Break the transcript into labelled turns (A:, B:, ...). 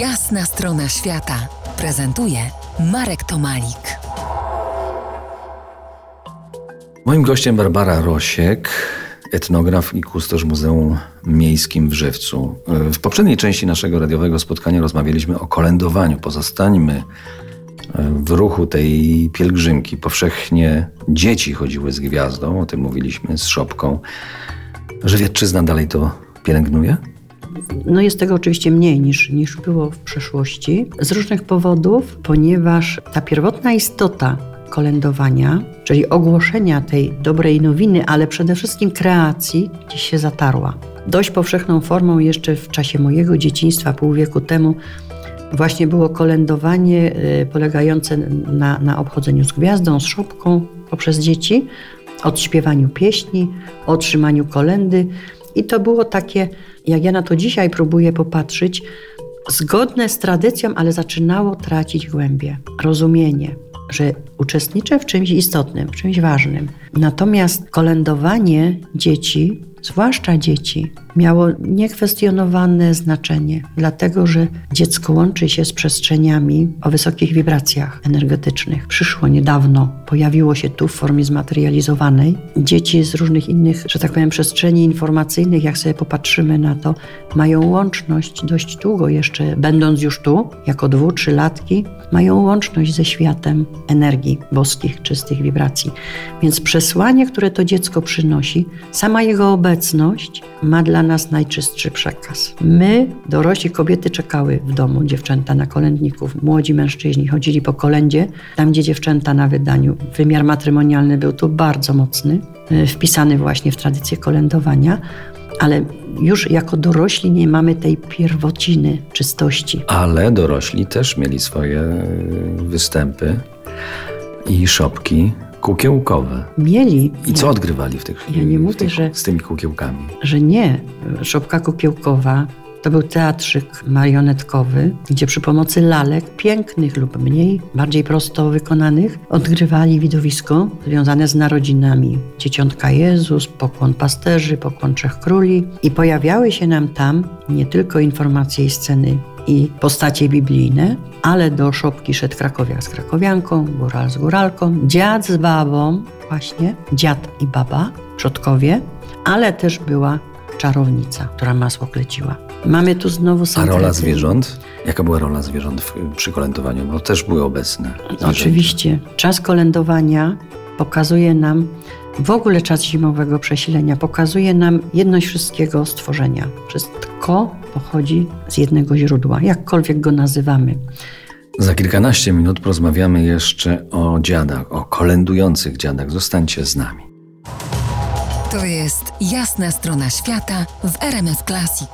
A: Jasna strona świata prezentuje Marek Tomalik.
B: Moim gościem Barbara Rosiek, etnograf i kustosz Muzeum Miejskim w Żywcu. W poprzedniej części naszego radiowego spotkania rozmawialiśmy o kolędowaniu. Pozostańmy w ruchu tej pielgrzymki. Powszechnie dzieci chodziły z gwiazdą, o tym mówiliśmy, z szopką. Żywiecczyzna dalej to pielęgnuje?
C: No jest tego oczywiście mniej niż, niż było w przeszłości. Z różnych powodów, ponieważ ta pierwotna istota kolędowania, czyli ogłoszenia tej dobrej nowiny, ale przede wszystkim kreacji, gdzieś się zatarła. Dość powszechną formą jeszcze w czasie mojego dzieciństwa, pół wieku temu, właśnie było kolędowanie y, polegające na, na obchodzeniu z gwiazdą, z szopką poprzez dzieci, odśpiewaniu pieśni, otrzymaniu kolendy. I to było takie, jak ja na to dzisiaj próbuję popatrzeć, zgodne z tradycją, ale zaczynało tracić głębie, rozumienie, że uczestniczę w czymś istotnym, w czymś ważnym. Natomiast kolędowanie dzieci zwłaszcza dzieci, miało niekwestionowane znaczenie, dlatego że dziecko łączy się z przestrzeniami o wysokich wibracjach energetycznych. Przyszło niedawno, pojawiło się tu w formie zmaterializowanej. Dzieci z różnych innych, że tak powiem, przestrzeni informacyjnych, jak sobie popatrzymy na to, mają łączność dość długo jeszcze, będąc już tu, jako dwu, trzylatki, mają łączność ze światem energii boskich, czystych wibracji. Więc przesłanie, które to dziecko przynosi, sama jego obecność ma dla nas najczystszy przekaz. My, dorośli kobiety, czekały w domu, dziewczęta na kolędników, młodzi mężczyźni chodzili po kolędzie, tam gdzie dziewczęta na wydaniu. Wymiar matrymonialny był tu bardzo mocny, e, wpisany właśnie w tradycję kolędowania, ale już jako dorośli nie mamy tej pierwociny czystości.
B: Ale dorośli też mieli swoje e, występy i szopki kukiełkowe.
C: Mieli.
B: I co odgrywali w tych
C: Ja nie mówię,
B: tych,
C: że,
B: z tymi kukiełkami?
C: Że nie. Szopka kukiełkowa to był teatrzyk marionetkowy, gdzie przy pomocy lalek, pięknych lub mniej, bardziej prosto wykonanych, odgrywali widowisko związane z narodzinami. Dzieciątka Jezus, pokłon pasterzy, pokłon Trzech Króli. I pojawiały się nam tam nie tylko informacje i sceny i postacie biblijne, ale do szopki szedł krakowiak z krakowianką, góral z góralką, dziad z babą, właśnie, dziad i baba, przodkowie, ale też była czarownica, która masło kleciła. Mamy tu znowu
B: A rola zwierząt? Jaka była rola zwierząt w, przy kolędowaniu? Bo też były obecne. Zwierzęta.
C: Oczywiście. Czas kolędowania pokazuje nam, w ogóle czas zimowego przesilenia pokazuje nam jedność wszystkiego stworzenia. Wszystko pochodzi z jednego źródła, jakkolwiek go nazywamy.
B: Za kilkanaście minut porozmawiamy jeszcze o dziadach, o kolędujących dziadach. Zostańcie z nami.
A: To jest jasna strona świata w RMS Classic.